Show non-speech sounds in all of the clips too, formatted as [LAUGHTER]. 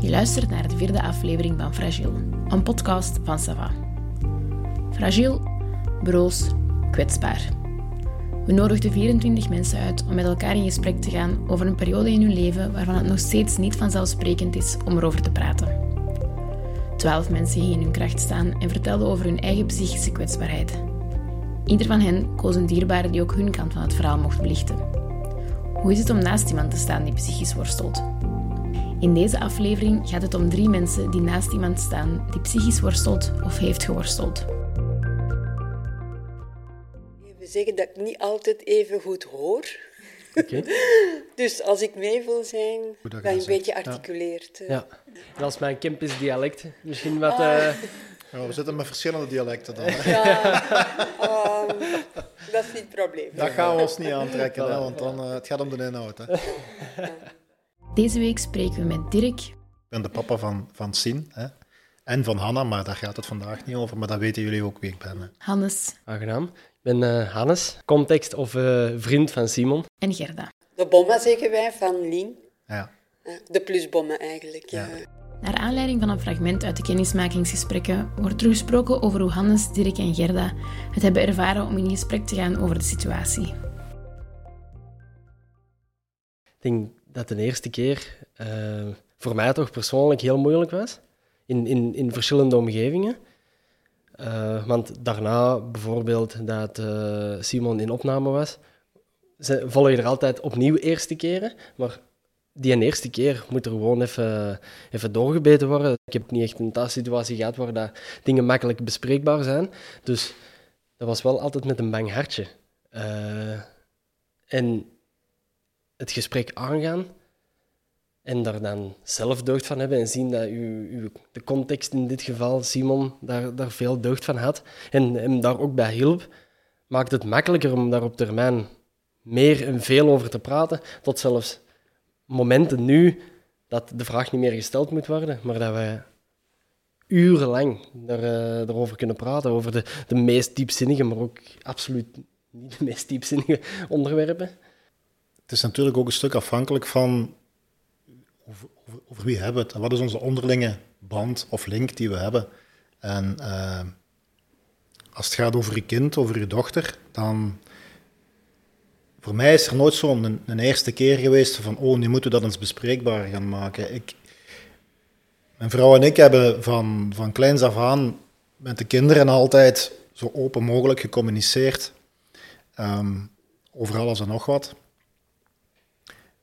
Je luistert naar de vierde aflevering van Fragile, een podcast van Sava. Fragile, broos, kwetsbaar. We nodigden 24 mensen uit om met elkaar in gesprek te gaan over een periode in hun leven waarvan het nog steeds niet vanzelfsprekend is om erover te praten. Twaalf mensen gingen in hun kracht staan en vertelden over hun eigen psychische kwetsbaarheid. Ieder van hen koos een dierbare die ook hun kant van het verhaal mocht belichten. Hoe is het om naast iemand te staan die psychisch worstelt? In deze aflevering gaat het om drie mensen die naast iemand staan die psychisch worstelt of heeft geworsteld. We zeggen dat ik niet altijd even goed hoor. Oké. [LAUGHS] Dus als ik mee wil zijn, je een beetje articuleert. Ja. En als mijn Kempisch dialect misschien wat... Ah. eh, Ja, we zitten met verschillende dialecten dan. hè. Ja, ehm, dat is niet het probleem. Dat gaan we ons niet aantrekken, hè, want dan, eh, het gaat om de inhoud. Hè. Ik Deze week spreken we met Dirk, ben de papa van, van Sien hè. en van Hanna, maar daar gaat het vandaag niet over. Maar dat weten jullie ook wie ik ben. Hè. Hannes aangenaam. Ik ben eh, Hannes, context of eh, vriend van Simon. en Gerda. De bomma zeggen wij van Lien. Ja. De plusbommen eigenlijk. Ja. Ja. Naar aanleiding van een fragment uit de kennismakingsgesprekken wordt er gesproken over hoe Hannes, Dirk en Gerda het hebben ervaren om in gesprek te gaan over de situatie. Ik denk dat de eerste keer eh, voor mij toch persoonlijk heel moeilijk was. In, in, in verschillende omgevingen. Eh, want daarna, bijvoorbeeld, dat eh, Simon in opname was, ze, je er altijd opnieuw eerste keren. Maar die eerste keer moet er gewoon even, even doorgebeten worden. Ik heb niet echt een thuissituatie gehad waar dat dingen makkelijk bespreekbaar zijn. Dus dat was wel altijd met een bang hartje. En het gesprek aangaan en daar dan zelf deugd van hebben en zien dat u, de context in dit geval, Simon, daar, daar veel deugd van had en hem daar ook bij hielp, maakt het makkelijker om daar op termijn meer en veel over te praten, tot zelfs momenten nu dat de vraag niet meer gesteld moet worden, maar dat wij urenlang daar, eh, daarover kunnen praten, over de, de meest diepzinnige, maar ook absoluut niet de meest diepzinnige onderwerpen. Het is natuurlijk ook een stuk afhankelijk van over, over, wie hebben we het en wat is onze onderlinge band of link die we hebben. En eh, als het gaat over je kind, over je dochter, dan. Voor mij is er nooit zo'n een, eerste keer geweest van, oh, nu moeten we dat eens bespreekbaar gaan maken. Ik, mijn vrouw en ik hebben van, van kleins af aan met de kinderen altijd zo open mogelijk gecommuniceerd ehm, over alles en nog wat.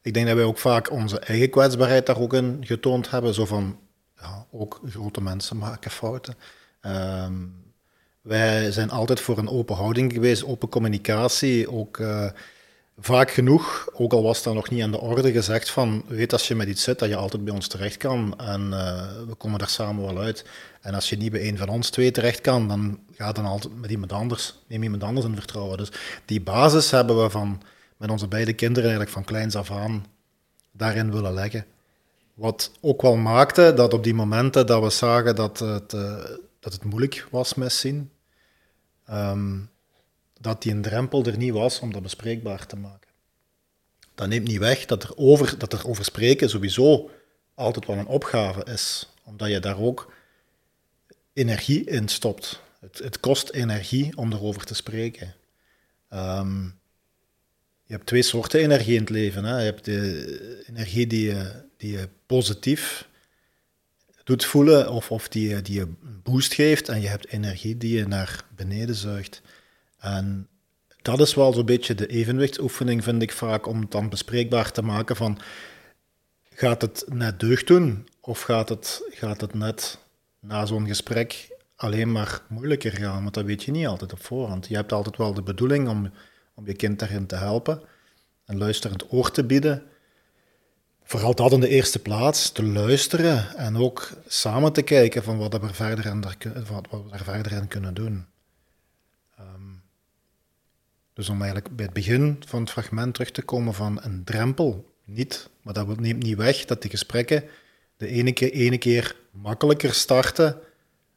Ik denk dat wij ook vaak onze eigen kwetsbaarheid daar ook in getoond hebben. Zo van, ja, ook grote mensen maken fouten. Ehm, wij zijn altijd voor een open houding geweest, open communicatie. Ook eh, vaak genoeg, ook al was dat nog niet aan de orde, gezegd van, weet als je met iets zit, dat je altijd bij ons terecht kan. En eh, we komen daar samen wel uit. En als je niet bij een van ons twee terecht kan, dan ga dan altijd met iemand anders, neem iemand anders in vertrouwen. Dus die basis hebben we van, met onze beide kinderen eigenlijk van kleins af aan daarin willen leggen. Wat ook wel maakte dat op die momenten dat we zagen dat het, eh, dat het moeilijk was met zien, ehm, dat die een drempel er niet was om dat bespreekbaar te maken. Dat neemt niet weg dat er over, dat er over spreken sowieso altijd wel een opgave is, omdat je daar ook energie in stopt. Het, het kost energie om erover te spreken. Ehm, je hebt twee soorten energie in het leven. Hè. Je hebt de energie die je, die je positief doet voelen of, of die, die je boost geeft. En je hebt energie die je naar beneden zuigt. En dat is wel zo'n beetje de evenwichtsoefening, vind ik vaak, om het dan bespreekbaar te maken van... Gaat het net deugd doen? Of gaat het, gaat het net na zo'n gesprek alleen maar moeilijker gaan? Want dat weet je niet altijd op voorhand. Je hebt altijd wel de bedoeling om, om je kind daarin te helpen. Een luisterend oor te bieden. Vooral dat in de eerste plaats, te luisteren en ook samen te kijken van wat we er verder kun- wat we er verder in kunnen doen. Ehm, dus om eigenlijk bij het begin van het fragment terug te komen van een drempel, niet, maar dat neemt niet weg dat die gesprekken de ene keer, ene keer makkelijker starten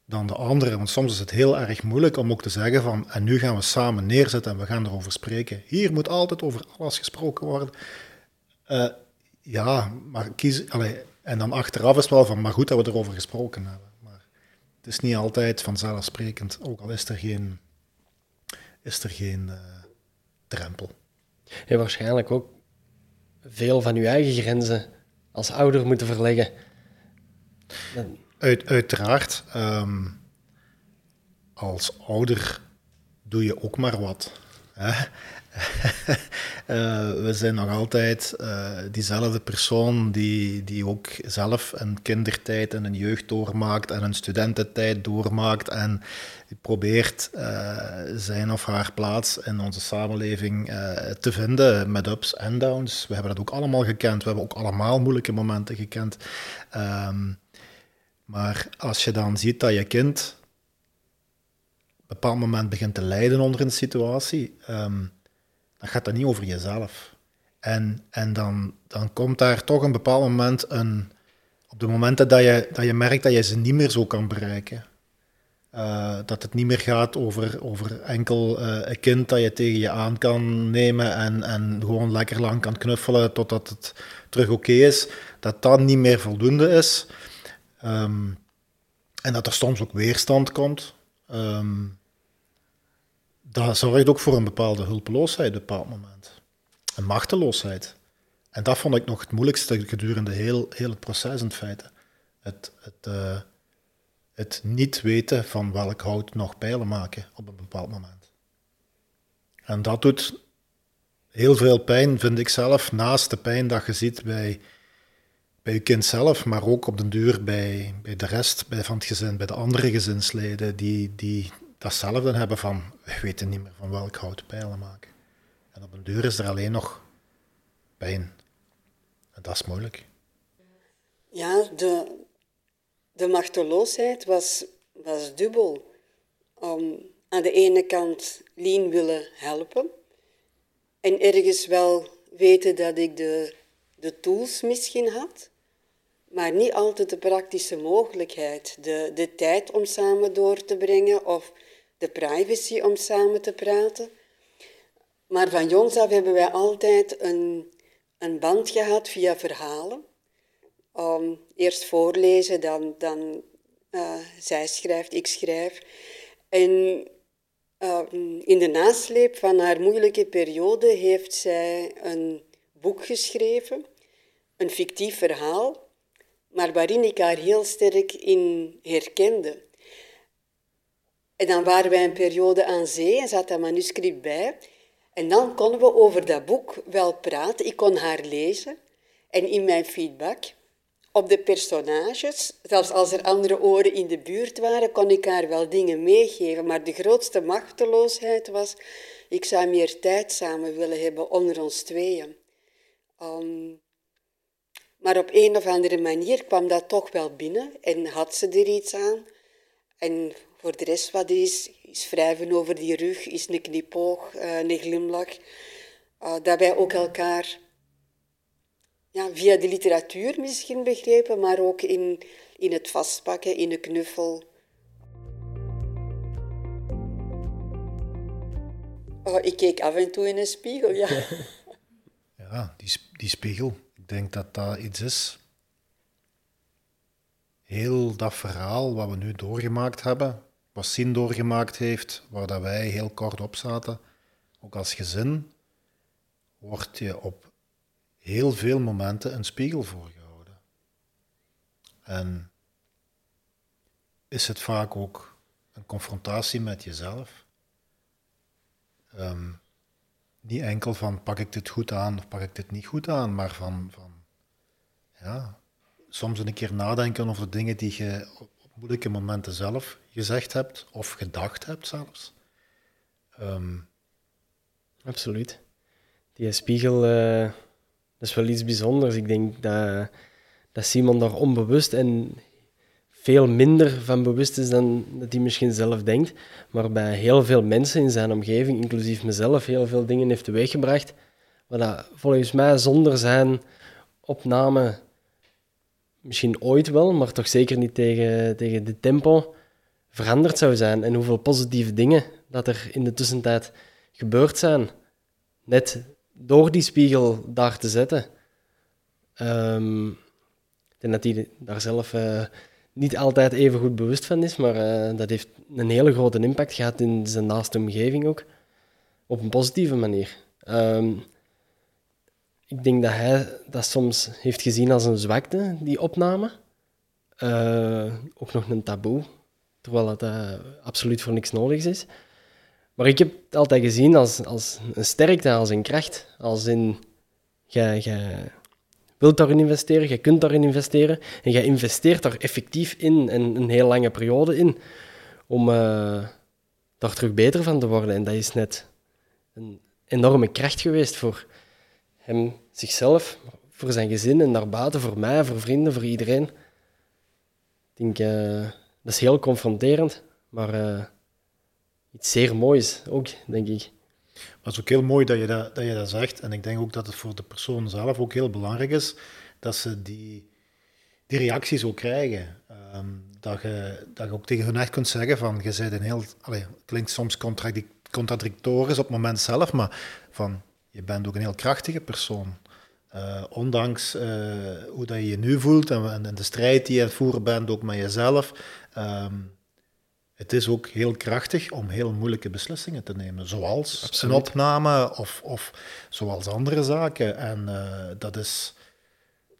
dan de andere. Want soms is het heel erg moeilijk om ook te zeggen van en nu gaan we samen neerzetten en we gaan erover spreken. Hier moet altijd over alles gesproken worden. Eh, ja, maar kies, allee, En dan achteraf is het wel van, maar goed dat we erover gesproken hebben. Maar het is niet altijd vanzelfsprekend, ook al is er geen, is er geen uh, drempel. En waarschijnlijk ook veel van uw eigen grenzen als ouder moeten verleggen. Uit, uiteraard. Um, als ouder doe je ook maar wat. Hè? uh, [LAUGHS] we zijn nog altijd uh, diezelfde persoon die, die ook zelf een kindertijd en een jeugd doormaakt en een studententijd doormaakt en probeert uh, zijn of haar plaats in onze samenleving te vinden met ups en downs. We hebben dat ook allemaal gekend. We hebben ook allemaal moeilijke momenten gekend. Um, maar als je dan ziet dat je kind op een bepaald moment begint te lijden onder een situatie, um, dan gaat dat niet over jezelf. En, en dan, dan komt daar toch een bepaald moment een. Op de momenten dat je, dat je merkt dat je ze niet meer zo kan bereiken. Uh, dat het niet meer gaat over, over enkel uh, een kind dat je tegen je aan kan nemen en, en gewoon lekker lang kan knuffelen totdat het terug oké is. Dat dat niet meer voldoende is. Um, en dat er soms ook weerstand komt. Um, dat zorgt ook voor een bepaalde hulpeloosheid op een bepaald moment. Een machteloosheid. En dat vond ik nog het moeilijkste gedurende heel, heel het proces in feite. Het, het, uh, het niet weten van welk hout nog pijlen maken op een bepaald moment. En dat doet heel veel pijn, vind ik zelf, naast de pijn dat je ziet bij, bij je kind zelf, maar ook op den duur bij, bij de rest bij van het gezin, bij de andere gezinsleden, die, die datzelfde hebben van, we weten niet meer van welk hout pijlen maken. En op een duur is er alleen nog pijn. En dat is moeilijk. Ja, de, de machteloosheid was, was dubbel. Um, aan de ene kant Lien willen helpen en ergens wel weten dat ik de, de tools misschien had, maar niet altijd de praktische mogelijkheid, de, de tijd om samen door te brengen of de privacy om samen te praten. Maar van jongs af hebben wij altijd een, een band gehad via verhalen. Um, eerst voorlezen, dan, dan uh, zij schrijft, ik schrijf. En uh, in de nasleep van haar moeilijke periode heeft zij een boek geschreven, een fictief verhaal, maar waarin ik haar heel sterk in herkende. En dan waren wij een periode aan zee en zat dat manuscript bij. En dan konden we over dat boek wel praten. Ik kon haar lezen. En in mijn feedback op de personages, zelfs als er andere oren in de buurt waren, kon ik haar wel dingen meegeven. Maar de grootste machteloosheid was, ik zou meer tijd samen willen hebben onder ons tweeën. Um, maar op een of andere manier kwam dat toch wel binnen en had ze er iets aan. En voor de rest wat is, is wrijven over die rug, is een knipoog, uh, een glimlach. Uh, dat wij ook elkaar ja, via de literatuur misschien begrepen, maar ook in, in het vastpakken, in een knuffel. Oh, ik keek af en toe in een spiegel, ja. [LAUGHS] Ja, die, die spiegel. Denk dat dat iets is. Heel dat verhaal wat we nu doorgemaakt hebben, wat Sien doorgemaakt heeft, waar dat wij heel kort op zaten, ook als gezin, wordt je op heel veel momenten een spiegel voorgehouden. En is het vaak ook een confrontatie met jezelf. Um, niet enkel van pak ik dit goed aan of pak ik dit niet goed aan, maar van, van ja, soms een keer nadenken over dingen die je op moeilijke momenten zelf gezegd hebt of gedacht hebt zelfs. Um, Absoluut. Die spiegel, dat is wel iets bijzonders. Ik denk dat, dat Simon daar onbewust en veel minder van bewust is dan dat hij misschien zelf denkt. Maar bij heel veel mensen in zijn omgeving, inclusief mezelf, heel veel dingen heeft teweeggebracht. Wat dat volgens mij zonder zijn opname misschien ooit wel, maar toch zeker niet tegen, tegen de tempo veranderd zou zijn. En hoeveel positieve dingen dat er in de tussentijd gebeurd zijn. Net door die spiegel daar te zetten. Um, denk dat hij daar zelf uh, niet altijd even goed bewust van is, maar uh, dat heeft een hele grote impact gehad in zijn naaste omgeving ook. Op een positieve manier. Um, ik denk dat hij dat soms heeft gezien als een zwakte, die opname. Uh, ook nog een taboe, terwijl het uh, absoluut voor niks nodig is. Maar ik heb het altijd gezien als, als een sterkte, als een kracht. Als in, jij wilt daarin investeren, je kunt daarin investeren en je investeert daar effectief in en een heel lange periode in om uh, daar terug beter van te worden. En dat is net een enorme kracht geweest voor hem, zichzelf, voor zijn gezin en daarbuiten, voor mij, voor vrienden, voor iedereen. Ik denk, uh, dat is heel confronterend, maar uh, iets zeer moois ook, denk ik. Maar het is ook heel mooi dat je dat, dat je dat zegt. En ik denk ook dat het voor de persoon zelf ook heel belangrijk is dat ze die, die reacties ook krijgen. Um, dat, je, dat je ook tegen hun echt kunt zeggen van, je bent een heel... Allez, het klinkt soms contradictorisch op het moment zelf, maar van, je bent ook een heel krachtige persoon. Uh, ondanks uh, hoe dat je je nu voelt en, en, de strijd die je aan het voeren bent, ook met jezelf. Um, het is ook heel krachtig om heel moeilijke beslissingen te nemen, zoals Absoluut. een opname of, of zoals andere zaken. En uh, dat, is,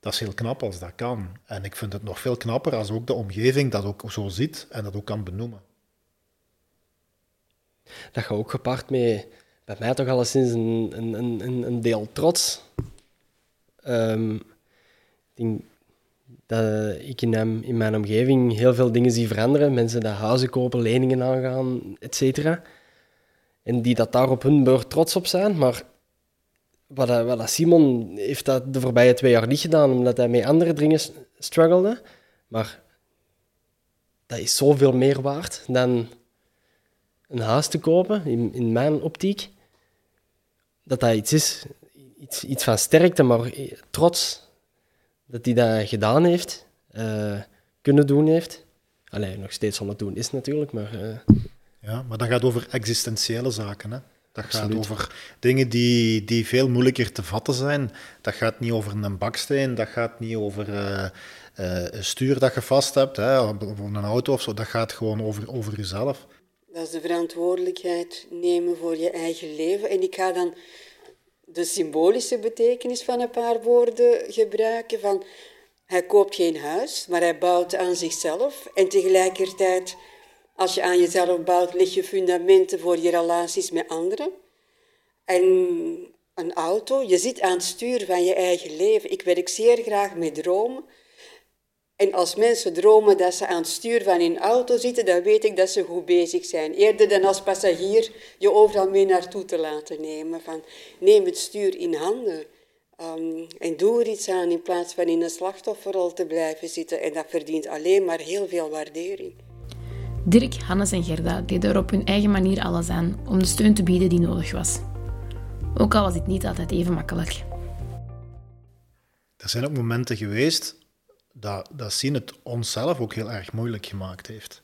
dat is heel knap als dat kan. En ik vind het nog veel knapper als ook de omgeving dat ook zo ziet en dat ook kan benoemen. Dat gaat ook gepaard met, bij mij toch alleszins een, een, een, een deel trots. Um, ik denk, dat ik in, mijn omgeving heel veel dingen zie veranderen. Mensen die huizen kopen, leningen aangaan, et cetera. En die dat daar op hun beurt trots op zijn. Maar wat, wat Simon heeft dat de voorbije twee jaar niet gedaan, omdat hij met andere dingen struggelde. Maar dat is zoveel meer waard dan een huis te kopen, in, in mijn optiek. Dat dat iets is, iets, iets van sterkte, maar trots dat hij dat gedaan heeft, uh, kunnen doen heeft. Alleen nog steeds het doen is natuurlijk, maar... Uh... Ja, maar dat gaat over existentiële zaken, hè? Dat gaat over dingen die, die veel moeilijker te vatten zijn. Dat gaat niet over een baksteen, dat gaat niet over uh, een stuur dat je vast hebt, hè, of een auto of zo. Dat gaat gewoon over, over jezelf. Dat is de verantwoordelijkheid nemen voor je eigen leven. En ik ga dan de symbolische betekenis van een paar woorden gebruiken. Van, hij koopt geen huis, maar hij bouwt aan zichzelf. En tegelijkertijd, als je aan jezelf bouwt, leg je fundamenten voor je relaties met anderen. En een auto, je zit aan het stuur van je eigen leven. Ik werk zeer graag met dromen. En als mensen dromen dat ze aan het stuur van een auto zitten, dan weet ik dat ze goed bezig zijn. Eerder dan als passagier je overal mee naartoe te laten nemen. Van, neem het stuur in handen um, en doe er iets aan in plaats van in een slachtofferrol te blijven zitten. En dat verdient alleen maar heel veel waardering. Dirk, Hannes en Gerda deden er op hun eigen manier alles aan om de steun te bieden die nodig was. Ook al was dit niet altijd even makkelijk. Er zijn ook momenten geweest dat, dat zien het onszelf ook heel erg moeilijk gemaakt heeft.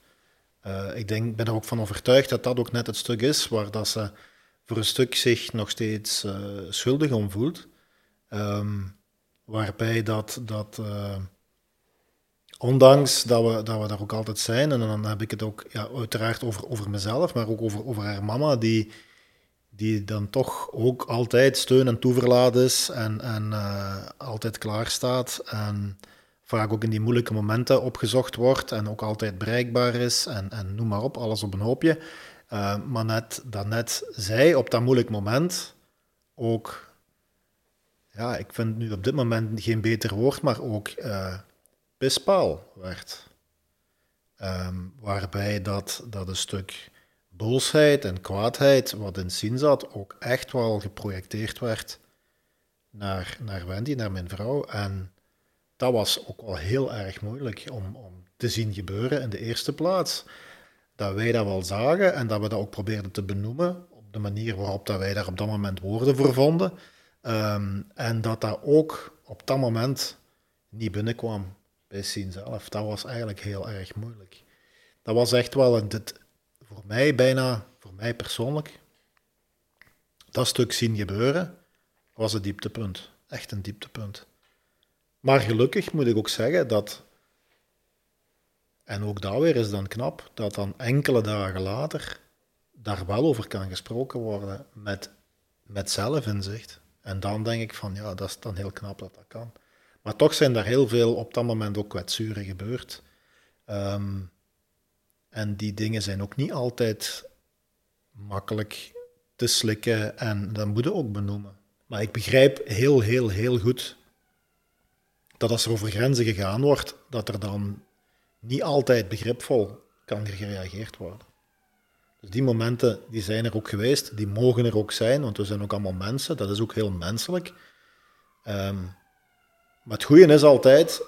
Uh, ik denk, ben er ook van overtuigd dat dat ook net het stuk is waar dat ze voor een stuk zich nog steeds uh, schuldig om voelt. Um, waarbij dat, dat uh, ondanks dat we, dat we daar ook altijd zijn, en dan heb ik het ook ja, uiteraard over, over mezelf, maar ook over, over haar mama, die, die dan toch ook altijd steun en toeverlaat is en, en altijd klaar staat. En, vaak ook in die moeilijke momenten opgezocht wordt en ook altijd bereikbaar is en, en noem maar op, alles op een hoopje. Uh, maar net, dat net zij op dat moeilijk moment ook, ja, ik vind nu op dit moment geen beter woord, maar ook uh, pispaal werd. Um, waarbij dat, dat een stuk boosheid en kwaadheid wat in zin zat, ook echt wel geprojecteerd werd naar, naar Wendy, naar mijn vrouw. En dat was ook wel heel erg moeilijk om, om te zien gebeuren in de eerste plaats. Dat wij dat wel zagen en dat we dat ook probeerden te benoemen op de manier waarop dat wij daar op dat moment woorden voor vonden. Ehm, en dat dat ook op dat moment niet binnenkwam bij Sien zelf. Dat was eigenlijk heel erg moeilijk. Dat was echt wel een, dit, voor mij bijna, voor mij persoonlijk, dat stuk zien gebeuren was het dieptepunt. Echt een dieptepunt. Maar gelukkig moet ik ook zeggen dat, en ook daar weer is dan knap, dat dan enkele dagen later daar wel over kan gesproken worden met, met zelfinzicht. En dan denk ik van ja, dat is dan heel knap dat dat kan. Maar toch zijn daar heel veel op dat moment ook kwetsuren gebeurd. Ehm, en die dingen zijn ook niet altijd makkelijk te slikken en dat moet je ook benoemen. Maar ik begrijp heel, heel, heel goed dat als er over grenzen gegaan wordt, dat er dan niet altijd begripvol kan gereageerd worden. Dus die momenten die zijn er ook geweest, die mogen er ook zijn, want we zijn ook allemaal mensen, dat is ook heel menselijk. Um, maar het goede is altijd,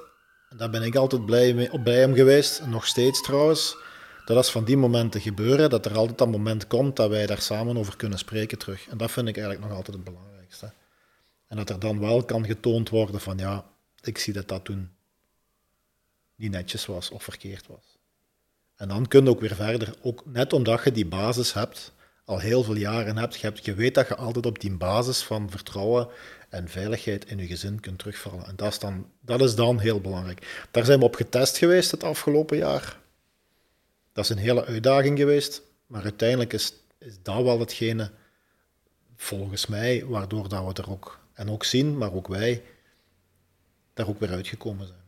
en daar ben ik altijd blij mee, bij hem geweest, nog steeds trouwens, dat als van die momenten gebeuren, dat er altijd dat moment komt dat wij daar samen over kunnen spreken terug. En dat vind ik eigenlijk nog altijd het belangrijkste. En dat er dan wel kan getoond worden van ja, ik zie dat dat toen niet netjes was of verkeerd was. En dan kun je ook weer verder, ook net omdat je die basis hebt, al heel veel jaren hebt, je, hebt, je weet dat je altijd op die basis van vertrouwen en veiligheid in je gezin kunt terugvallen. En dat is dan, dat is dan heel belangrijk. Daar zijn we op getest geweest het afgelopen jaar. Dat is een hele uitdaging geweest, maar uiteindelijk is, is dat wel hetgene, volgens mij, waardoor dat we er ook, en ook zien, maar ook wij, daar ook weer uitgekomen zijn.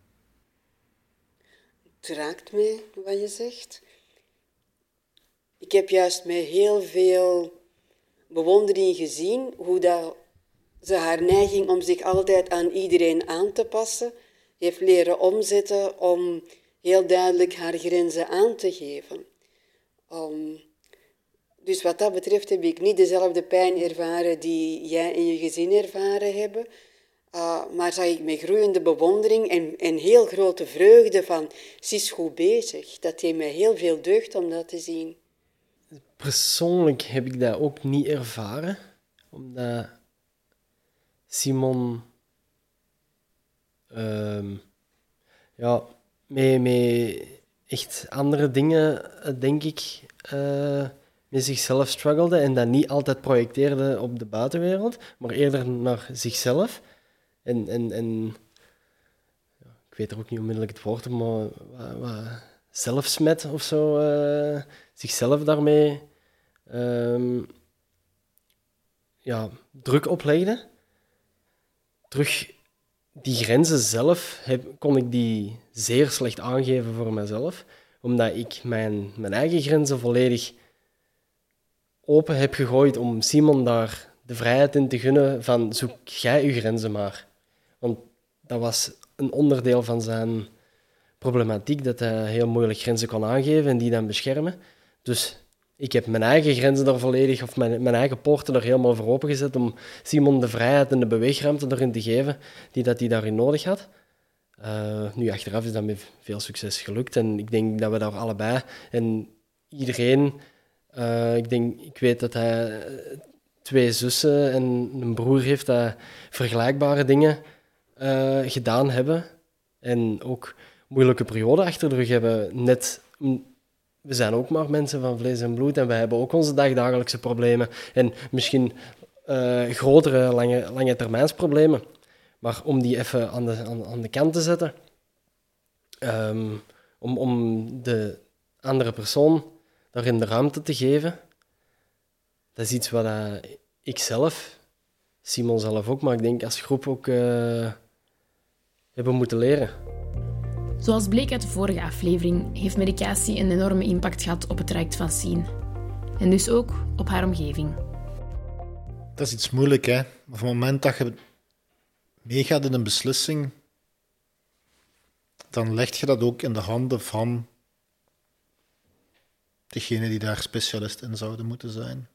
Het raakt mij wat je zegt. Ik heb juist met heel veel bewondering gezien hoe dat ze haar neiging om zich altijd aan iedereen aan te passen heeft leren omzetten om heel duidelijk haar grenzen aan te geven. dus wat dat betreft heb ik niet dezelfde pijn ervaren die jij en je gezin ervaren hebben. Uh, maar zag ik met groeiende bewondering en, en heel grote vreugde van, ze is goed bezig. Dat deed mij heel veel deugd om dat te zien. Persoonlijk heb ik dat ook niet ervaren, omdat Simon uh, ja, met, echt andere dingen, denk ik, uh, met zichzelf struggelde en dat niet altijd projecteerde op de buitenwereld, maar eerder naar zichzelf. En, en, en ik weet er ook niet onmiddellijk het woord, maar wat, wat zelfsmet of zo, uh, zichzelf daarmee um, ja, druk oplegde terug die grenzen zelf kon ik die zeer slecht aangeven voor mezelf, omdat ik mijn, mijn eigen grenzen volledig open heb gegooid om Simon daar de vrijheid in te gunnen van zoek jij je grenzen maar. Dat was een onderdeel van zijn problematiek, dat hij heel moeilijk grenzen kon aangeven en die dan beschermen. Dus ik heb mijn eigen grenzen daar volledig, of mijn, mijn eigen poorten er helemaal voor opengezet om Simon de vrijheid en de beweegruimte erin te geven die dat hij daarin nodig had. Uh, nu, achteraf is dat met veel succes gelukt en ik denk dat we daar allebei en iedereen, uh, ik, denk, ik weet dat hij twee zussen en een broer heeft dat vergelijkbare dingen uh, gedaan hebben en ook moeilijke perioden achter de rug hebben, net we zijn ook maar mensen van vlees en bloed en wij hebben ook onze dagdagelijkse problemen en misschien uh, grotere lange, lange termijnsproblemen. Maar om die even aan de, aan, de kant te zetten, um, om, om de andere persoon daarin de ruimte te geven, dat is iets wat uh, ik zelf, Simon zelf ook, maar ik denk als groep ook hebben moeten leren. Zoals bleek uit de vorige aflevering, heeft medicatie een enorme impact gehad op het traject van Sien. En dus ook op haar omgeving. Dat is iets moeilijk, hè. Op het moment dat je meegaat in een beslissing, dan leg je dat ook in de handen van degene die daar specialist in zouden moeten zijn.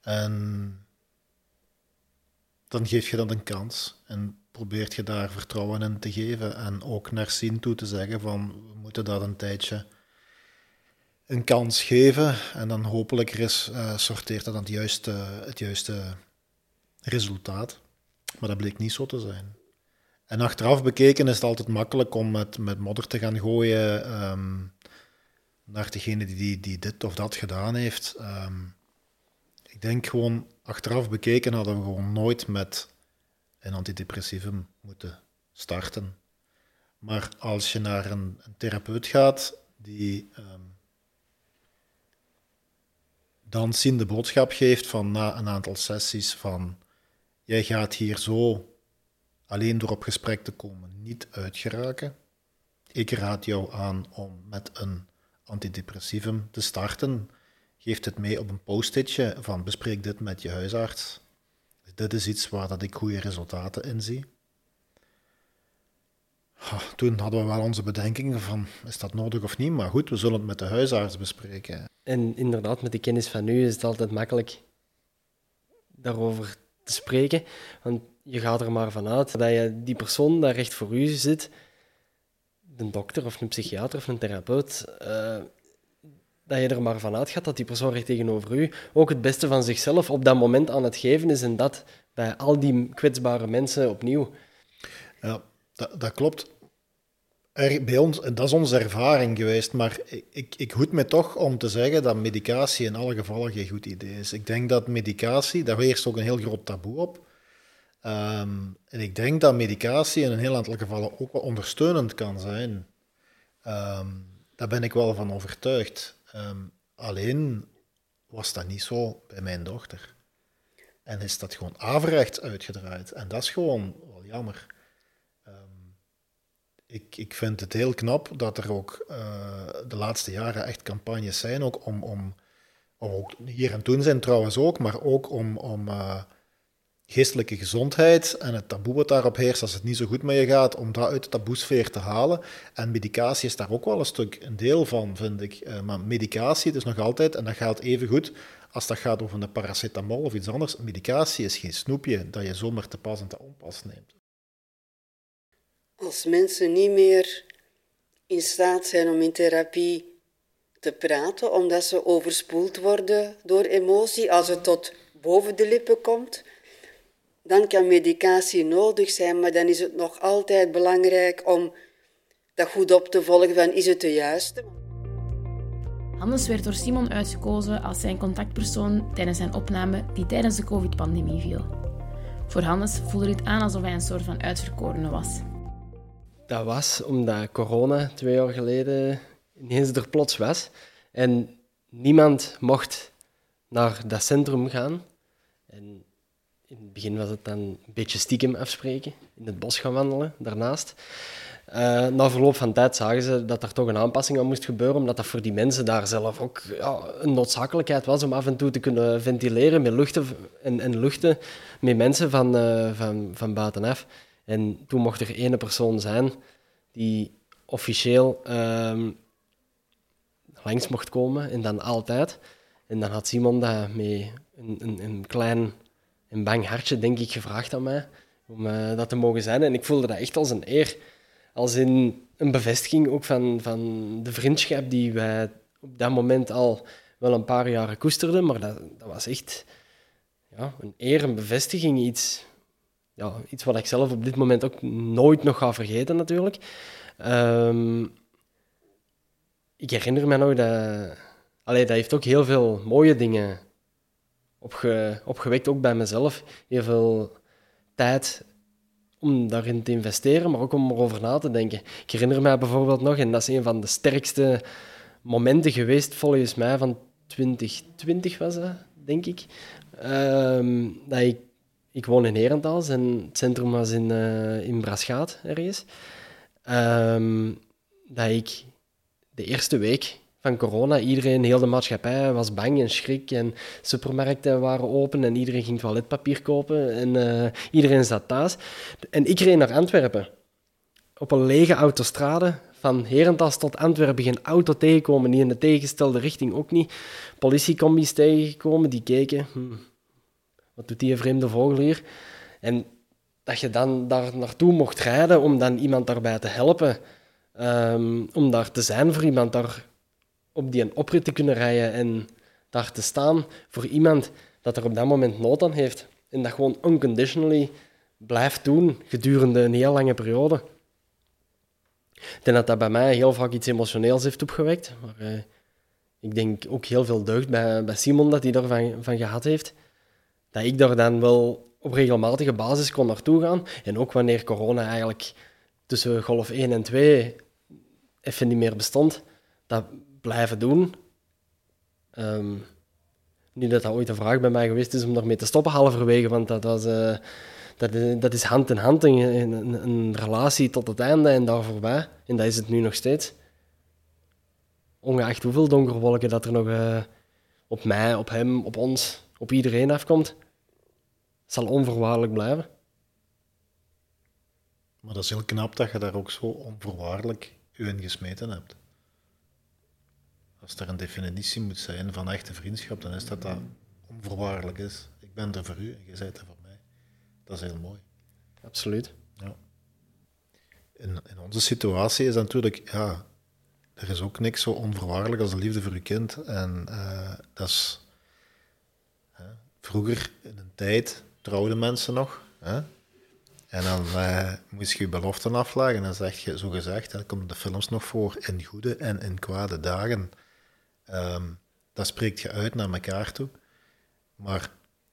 En dan geef je dat een kans. En probeert je daar vertrouwen in te geven en ook naar zien toe te zeggen van we moeten dat een tijdje een kans geven en dan hopelijk res, uh, sorteert dat het juiste, het juiste resultaat. Maar dat bleek niet zo te zijn. En achteraf bekeken is het altijd makkelijk om met, met modder te gaan gooien um, naar degene die, die, dit of dat gedaan heeft. Um, ik denk gewoon, achteraf bekeken hadden we gewoon nooit met een antidepressivum moeten starten. Maar als je naar een, therapeut gaat die um, dan zien de boodschap geeft van na een aantal sessies van jij gaat hier zo alleen door op gesprek te komen niet uitgeraken. Ik raad jou aan om met een antidepressivum te starten. Geef het mee op een post-itje van bespreek dit met je huisarts. Dit is iets waar dat ik goede resultaten in zie. Toen hadden we wel onze bedenkingen van, is dat nodig of niet? Maar goed, we zullen het met de huisarts bespreken. En inderdaad, met de kennis van nu is het altijd makkelijk daarover te spreken. Want je gaat er maar vanuit dat je die persoon daar recht voor u zit, een dokter of een psychiater of een therapeut, uh, dat je er maar vanuit gaat dat die persoon recht tegenover u ook het beste van zichzelf op dat moment aan het geven is en dat bij al die kwetsbare mensen opnieuw. Ja, dat, dat klopt. Er, bij ons, dat is onze ervaring geweest, maar ik, ik hoed me toch om te zeggen dat medicatie in alle gevallen geen goed idee is. Ik denk dat medicatie, daar heerst ook een heel groot taboe op. Ehm, en ik denk dat medicatie in een heel aantal gevallen ook wel ondersteunend kan zijn. Um, daar ben ik wel van overtuigd. Ehm, alleen was dat niet zo bij mijn dochter. En is dat gewoon averechts uitgedraaid. En dat is gewoon wel jammer ik, ik vind het heel knap dat er ook uh, de laatste jaren echt campagnes zijn, ook om, om, om ook hier en toen zijn trouwens ook, maar ook om, om uh, geestelijke gezondheid en het taboe wat daarop heerst als het niet zo goed met je gaat, om dat uit de taboesfeer te halen. En medicatie is daar ook wel een stuk een deel van, vind ik. Uh, maar medicatie, is nog altijd, en dat geldt even goed als dat gaat over een paracetamol of iets anders, medicatie is geen snoepje dat je zomaar te pas en te onpas neemt. Als mensen niet meer in staat zijn om in therapie te praten, omdat ze overspoeld worden door emotie, als het tot boven de lippen komt, dan kan medicatie nodig zijn, maar dan is het nog altijd belangrijk om dat goed op te volgen van is het de juiste. Hannes werd door Simon uitgekozen als zijn contactpersoon tijdens zijn opname die tijdens de covid-pandemie viel. Voor Hannes voelde het aan alsof hij een soort van uitverkorene was. Dat was omdat corona twee jaar geleden ineens er plots was. En niemand mocht naar dat centrum gaan. En in het begin was het dan een beetje stiekem afspreken, in het bos gaan wandelen daarnaast. Uh, na verloop van tijd zagen ze dat er toch een aanpassing aan moest gebeuren, omdat dat voor die mensen daar zelf ook ja, een noodzakelijkheid was om af en toe te kunnen ventileren met luchten en, en luchten met mensen van, uh, van, van buitenaf. En toen mocht er één persoon zijn die officieel um, langs mocht komen en dan altijd. En dan had Simon dat met een, een, een klein een bang hartje, denk ik, gevraagd aan mij om uh, dat te mogen zijn. En ik voelde dat echt als een eer. Als in een bevestiging ook van, van de vriendschap die wij op dat moment al wel een paar jaren koesterden. Maar dat, dat was echt ja, een eer, een bevestiging, iets ja, iets wat ik zelf op dit moment ook nooit nog ga vergeten, natuurlijk. Um, ik herinner me nog dat... Allee, dat heeft ook heel veel mooie dingen opge, opgewekt, ook bij mezelf. Heel veel tijd om daarin te investeren, maar ook om erover na te denken. Ik herinner me bijvoorbeeld nog, en dat is een van de sterkste momenten geweest, volgens mij, van 2020 was dat, denk ik, um, dat ik ik woon in Herentals en het centrum was in, uh, in Braschaat ergens. Um, dat ik de eerste week van corona, iedereen, heel de maatschappij was bang en schrik en supermarkten waren open en iedereen ging toiletpapier kopen en uh, iedereen zat thuis. En ik reed naar Antwerpen. Op een lege autostrade, van Herentals tot Antwerpen geen auto tegenkomen, niet in de tegengestelde richting ook niet. Politiecombis tegengekomen, die keken, hm, wat doet die vreemde vogel hier? En dat je dan daar naartoe mocht rijden om dan iemand daarbij te helpen. Ehm, om daar te zijn voor iemand, daar op die een oprit te kunnen rijden en daar te staan voor iemand dat er op dat moment nood aan heeft. En dat gewoon unconditionally blijft doen gedurende een heel lange periode. Ik denk dat dat bij mij heel vaak iets emotioneels heeft opgewekt. Maar eh, ik denk ook heel veel deugd bij, bij Simon dat hij daarvan van gehad heeft dat ik daar dan wel op regelmatige basis kon naartoe gaan. En ook wanneer corona eigenlijk tussen golf 1 en 2 even niet meer bestond, dat blijven doen. Um, niet dat dat ooit een vraag bij mij geweest is om daarmee te stoppen halverwege, want dat, was, uh, dat, dat is hand in hand een, een, relatie tot het einde en daar voorbij. En dat is het nu nog steeds. Ongeacht hoeveel donkerwolken dat er nog uh, op mij, op hem, op ons, op iedereen afkomt, zal onvoorwaardelijk blijven. Maar dat is heel knap dat je daar ook zo onvoorwaardelijk u in gesmeten hebt. Als er een definitie moet zijn van echte vriendschap, dan is dat dat onvoorwaardelijk is. Ik ben er voor u en jij bent er voor mij. Dat is heel mooi. Absoluut. Ja. In, in onze situatie is natuurlijk, ja, er is ook niks zo onvoorwaardelijk als de liefde voor je kind. En uh, dat is, vroeger in een tijd trouwden mensen nog. Hè? En dan uh, moest je je beloften afleggen. En dan zeg je, zo gezegd, dat komt de films nog voor, in goede en in kwade dagen. Um, dat spreekt je uit naar elkaar toe. Maar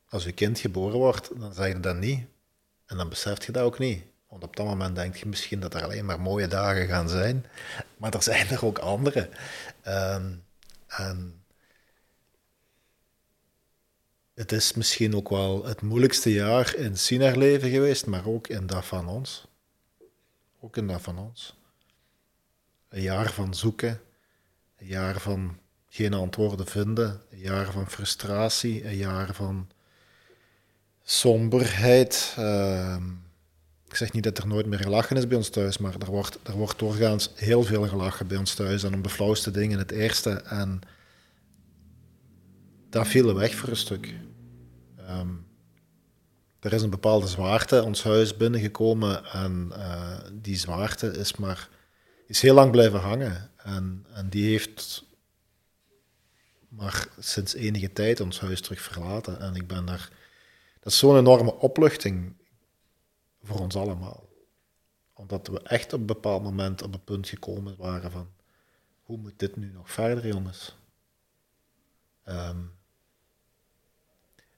als je kind geboren wordt, dan zeg je dat niet. En dan beseft je dat ook niet. Want op dat moment denk je misschien dat er alleen maar mooie dagen gaan zijn. Maar er zijn er ook andere. Um, en het is misschien ook wel het moeilijkste jaar in Sinar leven geweest, maar ook in dat van ons. Ook in dat van ons. Een jaar van zoeken, een jaar van geen antwoorden vinden, jaar van frustratie, een jaar van somberheid. Uh, ik zeg niet dat er nooit meer gelachen is bij ons thuis, maar er wordt, er wordt doorgaans heel veel gelachen bij ons thuis en om de flauwste dingen het eerste. En dat viel weg voor een stuk. Um, er is een bepaalde zwaarte ons huis binnengekomen en uh, die zwaarte is maar is heel lang blijven hangen. En, en die heeft maar sinds enige tijd ons huis terug verlaten. En ik ben daar. Dat is zo'n enorme opluchting voor ons allemaal. Omdat we echt op een bepaald moment op een punt gekomen waren van hoe moet dit nu nog verder, jongens? Um,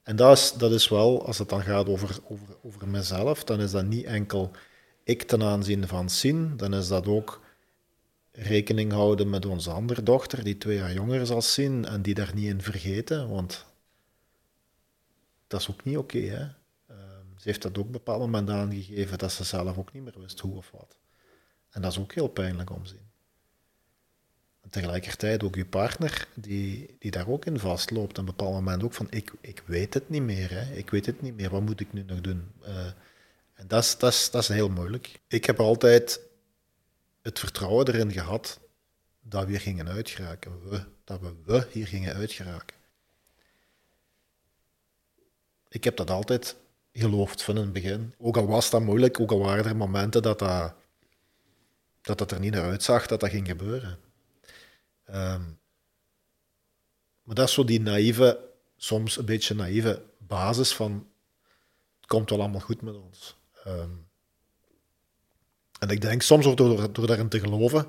en dat is, dat is wel, als het dan gaat over, over, over mezelf, dan is dat niet enkel ik ten aanzien van Sien, dan is dat ook rekening houden met onze andere dochter, die twee jaar jonger is als Sien, en die daar niet in vergeten, want dat is ook niet oké. Ehm, ze heeft dat ook op een bepaald moment aangegeven, dat ze zelf ook niet meer wist hoe of wat. En dat is ook heel pijnlijk om te zien tegelijkertijd ook je partner, die, die daar ook in vastloopt. Op een bepaald moment ook van, ik, ik weet het niet meer, hè. ik weet het niet meer, wat moet ik nu nog doen? Uh, en dat is, dat, is, dat is heel moeilijk. Ik heb altijd het vertrouwen erin gehad dat we hier gingen uitgeraken. We, dat we, we hier gingen uitgeraken. Ik heb dat altijd geloofd van in het begin. Ook al was dat moeilijk, ook al waren er momenten dat dat, dat, er niet naar uitzag dat dat ging gebeuren. Ehm, maar dat is zo die naïeve, soms een beetje naïeve basis van het komt wel allemaal goed met ons. Ehm, en ik denk soms door, door daarin te geloven,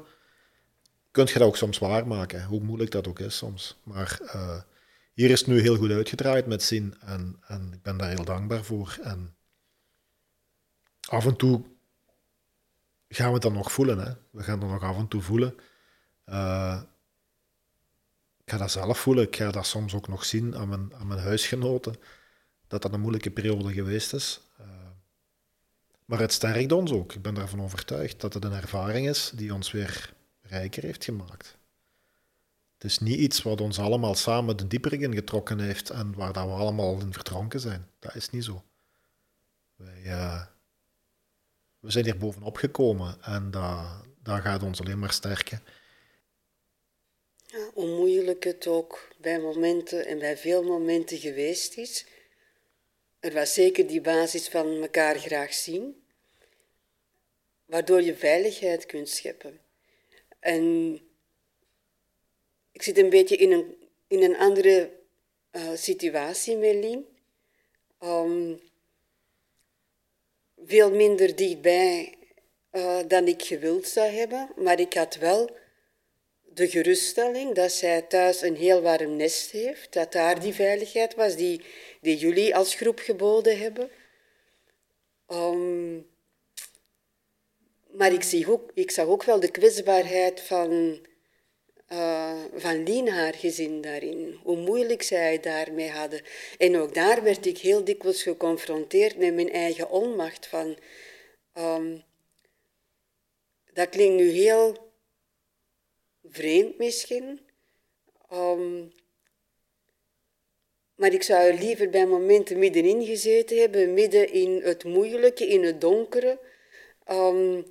kun je dat ook soms waarmaken, hoe moeilijk dat ook is soms. Maar uh, hier is het nu heel goed uitgedraaid met zin en, en ik ben daar heel dankbaar voor. En af en toe gaan we het dan nog voelen. Hè? We gaan het nog af en toe voelen. Uh, ik ga dat zelf voelen. Ik ga dat soms ook nog zien aan mijn, aan mijn huisgenoten. Dat dat een moeilijke periode geweest is. Maar het sterkt ons ook. Ik ben daarvan overtuigd dat het een ervaring is die ons weer rijker heeft gemaakt. Het is niet iets wat ons allemaal samen de dieper in getrokken heeft en waar dat we allemaal in verdronken zijn. Dat is niet zo. Uh, we zijn hier bovenop gekomen en dat, dat gaat ons alleen maar sterken. Ja, hoe moeilijk het ook bij momenten en bij veel momenten geweest is. Er was zeker die basis van elkaar graag zien, waardoor je veiligheid kunt scheppen. En ik zit een beetje in een, in een andere uh, situatie met. Um, veel minder dichtbij uh, dan ik gewild zou hebben, maar ik had wel de geruststelling dat zij thuis een heel warm nest heeft, dat daar die veiligheid was die, die jullie als groep geboden hebben. Um, maar ik, zie ook, ik zag ook wel de kwetsbaarheid van, uh, van Lien haar gezin daarin. Hoe moeilijk zij daarmee hadden. En ook daar werd ik heel dikwijls geconfronteerd met mijn eigen onmacht. Van, ehm, dat klinkt nu heel vreemd misschien. Ehm, maar ik zou er liever bij momenten middenin gezeten hebben, midden in het moeilijke, in het donkere. Um,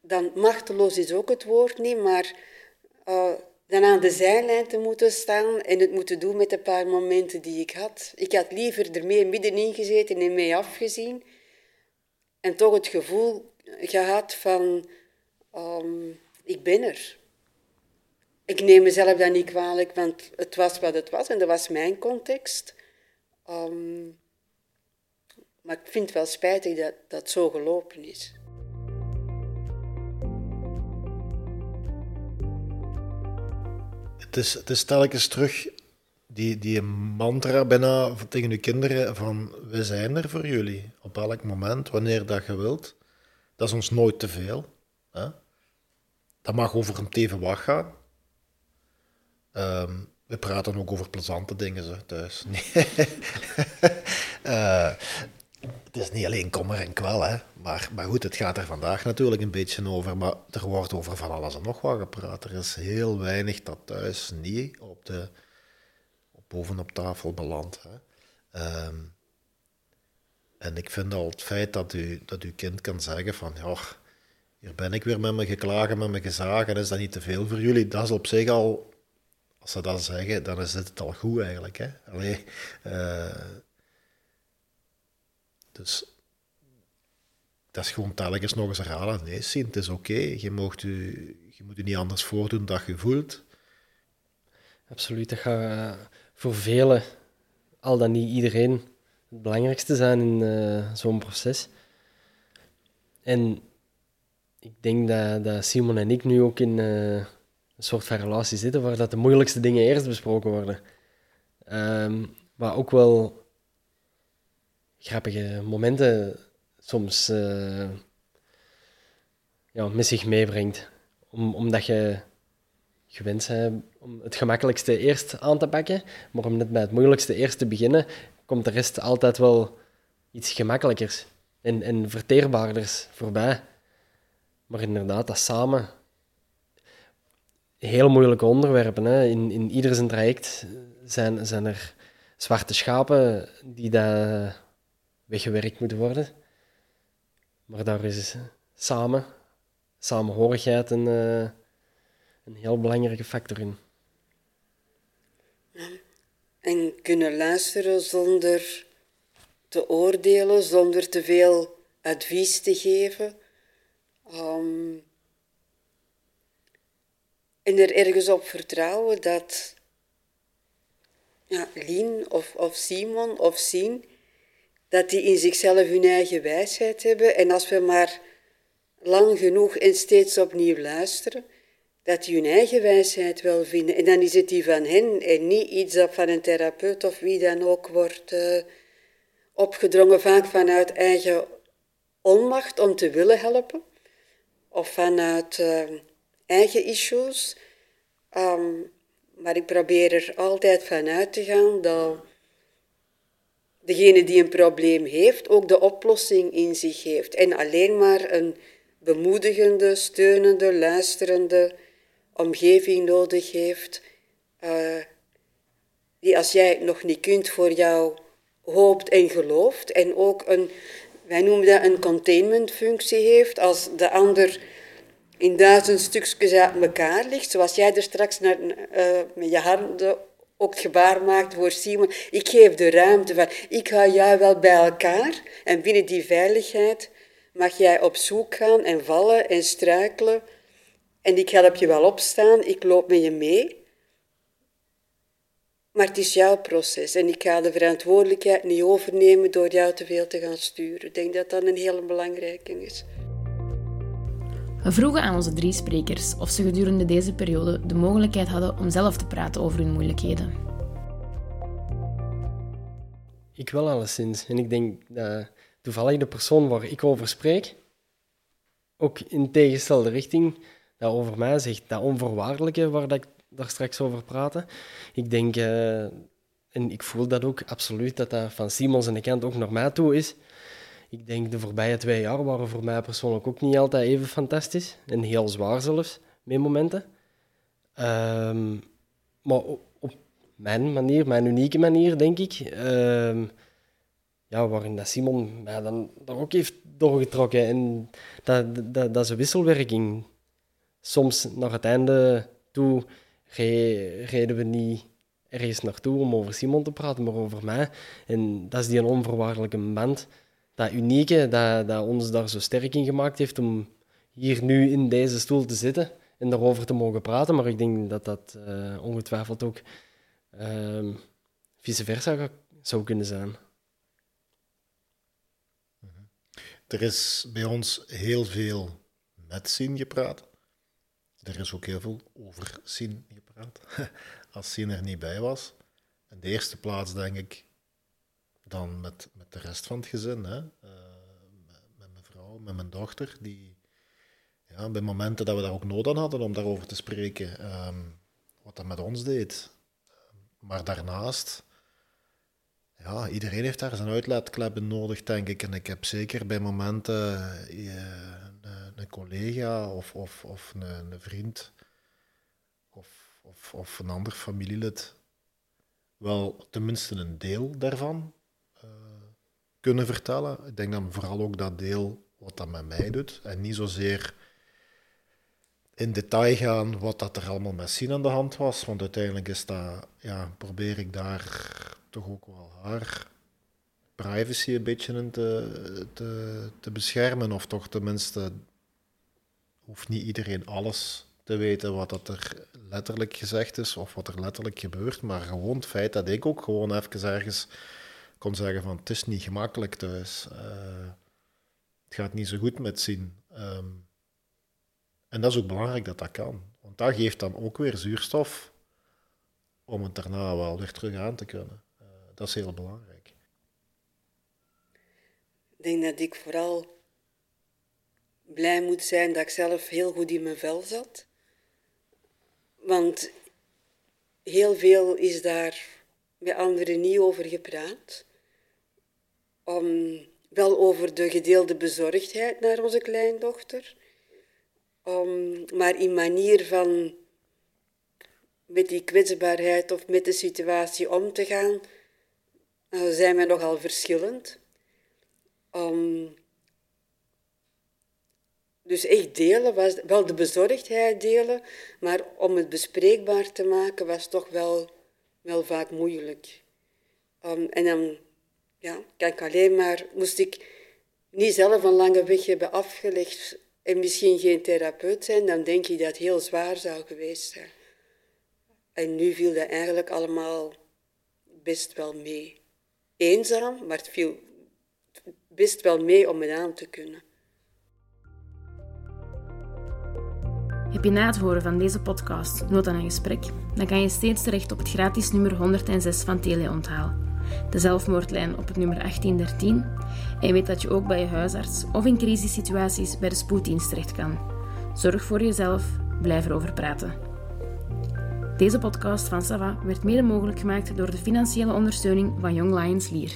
dan machteloos is ook het woord niet, maar uh, dan aan de zijlijn te moeten staan en het moeten doen met de paar momenten die ik had. Ik had liever er mee middenin gezeten en mee afgezien. En toch het gevoel gehad van, um, ik ben er. Ik neem mezelf dan niet kwalijk, want het was wat het was en dat was mijn context. Um, maar ik vind het wel spijtig dat dat zo gelopen is. Het is, het is telkens terug die, die mantra bijna tegen uw kinderen van we zijn er voor jullie op elk moment, wanneer dat je wilt. Dat is ons nooit te veel. Dat mag over een teven wacht gaan. Um, we praten ook over plezante dingen zo, thuis. [LAUGHS] Nee. uh, [LAUGHS] het is niet alleen kommer en kwel. Maar, maar goed, het gaat er vandaag natuurlijk een beetje over. Maar er wordt over van alles en nog wat gepraat. Er is heel weinig dat thuis niet op de, op bovenop tafel belandt. Um, en ik vind al het feit dat, u, dat uw kind kan zeggen van... Ja, hier ben ik weer met me geklagen, met me gezagen. Is dat niet te veel voor jullie? Dat is op zich al... Als ze dat zeggen, dan is het al goed eigenlijk. Hè? Allee, uh, dus dat is gewoon telkens nog eens herhalen. Nee, Sint, het is oké. Je, je moet je niet anders voordoen dan je voelt. Absoluut. Dat gaat uh, voor velen, al dan niet iedereen, het belangrijkste zijn in uh, zo'n proces. En ik denk dat, dat, Simon en ik nu ook in een soort van relatie zitten waar dat de moeilijkste dingen eerst besproken worden. Um, maar ook wel grappige momenten soms uh, ja, met zich meebrengt. Om, omdat je gewend bent om het gemakkelijkste eerst aan te pakken, maar om net bij het moeilijkste eerst te beginnen, komt de rest altijd wel iets gemakkelijkers en, en verteerbaarders voorbij. Maar inderdaad, dat samen. Heel moeilijke onderwerpen. Hè. In, in ieder zijn traject zijn, zijn er zwarte schapen die dat weggewerkt moeten worden. Maar daar is samen, samenhorigheid een, uh, een heel belangrijke factor in. En kunnen luisteren zonder te oordelen, zonder te veel advies te geven. Um, en er ergens op vertrouwen dat ja, Lien of, of Simon of Sien dat die in zichzelf hun eigen wijsheid hebben. En als we maar lang genoeg en steeds opnieuw luisteren, dat die hun eigen wijsheid wel vinden. En dan is het die van hen en niet iets dat van een therapeut of wie dan ook wordt uh, opgedrongen, vaak vanuit eigen onmacht om te willen helpen, of vanuit uh, eigen issues. Um, maar ik probeer er altijd van uit te gaan dat degene die een probleem heeft ook de oplossing in zich heeft. En alleen maar een bemoedigende, steunende, luisterende omgeving nodig heeft. Uh, die als jij het nog niet kunt voor jou hoopt en gelooft. En ook een, wij noemen dat een containmentfunctie heeft. Als de ander in duizend stukjes uit elkaar ligt, zoals jij er straks naar, uh, met je handen ook gebaar maakt voor Simon. Ik geef de ruimte van, ik ga jou wel bij elkaar. En binnen die veiligheid mag jij op zoek gaan en vallen en struikelen. En ik help je wel opstaan, ik loop met je mee. Maar het is jouw proces en ik ga de verantwoordelijkheid niet overnemen door jou te veel te gaan sturen. Ik denk dat dat een hele belangrijke is. We vroegen aan onze drie sprekers of ze gedurende deze periode de mogelijkheid hadden om zelf te praten over hun moeilijkheden. Ik wel alleszins. En ik denk dat toevallig de persoon waar ik over spreek, ook in tegenstelde richting dat over mij zegt, dat onvoorwaardelijke waar dat ik daar straks over praatte. Ik denk, uh, en ik voel dat ook absoluut, dat dat van Simons en de kant ook naar mij toe is. Ik denk de voorbije twee jaar waren voor mij persoonlijk ook niet altijd even fantastisch. En heel zwaar zelfs, met momenten. Um, maar op mijn manier, mijn unieke manier, denk ik. Um, ja, waarin dat Simon mij dan daar ook heeft doorgetrokken. En dat, dat, dat is een wisselwerking. Soms naar het einde toe reden we niet ergens naartoe om over Simon te praten, maar over mij. En dat is die onvoorwaardelijke band, dat unieke, dat, dat ons daar zo sterk in gemaakt heeft om hier nu in deze stoel te zitten en daarover te mogen praten. Maar ik denk dat dat uh, ongetwijfeld ook uh, vice versa zou kunnen zijn. Er is bij ons heel veel met Sien gepraat. Er is ook heel veel over Sien gepraat, [LAUGHS] als Sien er niet bij was. In de eerste plaats denk ik dan met, met de rest van het gezin. Hè? Uh, met mijn vrouw, met mijn dochter, die ja, bij momenten dat we daar ook nood aan hadden om daarover te spreken, um, wat dat met ons deed. Maar daarnaast ja, iedereen heeft daar zijn uitlaatklep in nodig, denk ik. En ik heb zeker bij momenten uh, een, collega of, of, of een, vriend of, of, of, een ander familielid wel tenminste een deel daarvan kunnen vertellen. Ik denk dan vooral ook dat deel wat dat met mij doet. En niet zozeer in detail gaan wat dat er allemaal met Sien aan de hand was. Want uiteindelijk is dat, ja, probeer ik daar toch ook wel haar privacy een beetje in te, te, te beschermen. Of toch tenminste, hoeft niet iedereen alles te weten wat dat er letterlijk gezegd is of wat er letterlijk gebeurt. Maar gewoon het feit dat ik ook gewoon even ergens kon zeggen van het is niet gemakkelijk thuis. Uh, het gaat niet zo goed met zien. Um, en dat is ook belangrijk dat dat kan. Want dat geeft dan ook weer zuurstof om het daarna wel weer terug aan te kunnen dat is heel belangrijk. Ik denk dat ik vooral blij moet zijn dat ik zelf heel goed in mijn vel zat. Want heel veel is daar bij anderen niet over gepraat. Um, wel over de gedeelde bezorgdheid naar onze kleindochter. Um, maar in manier van met die kwetsbaarheid of met de situatie om te gaan, uh, zijn we nogal verschillend. Um, dus echt delen, was, wel de bezorgdheid delen, maar om het bespreekbaar te maken was toch wel, wel vaak moeilijk. En dan ja, kan ik alleen maar, moest ik niet zelf een lange weg hebben afgelegd en misschien geen therapeut zijn, dan denk ik dat het heel zwaar zou geweest zijn. En nu viel dat eigenlijk allemaal best wel mee eenzaam, maar het viel best wel mee om het aan te kunnen. Heb je na het horen van deze podcast nood aan een gesprek? Dan kan je steeds terecht op het gratis nummer 106 van Teleonthaal, de zelfmoordlijn op het nummer 1813. En weet dat je ook bij je huisarts of in crisissituaties bij de spoeddienst terecht kan. Zorg voor jezelf, blijf erover praten. Deze podcast van Sava werd mede mogelijk gemaakt door de financiële ondersteuning van Young Lions Lier.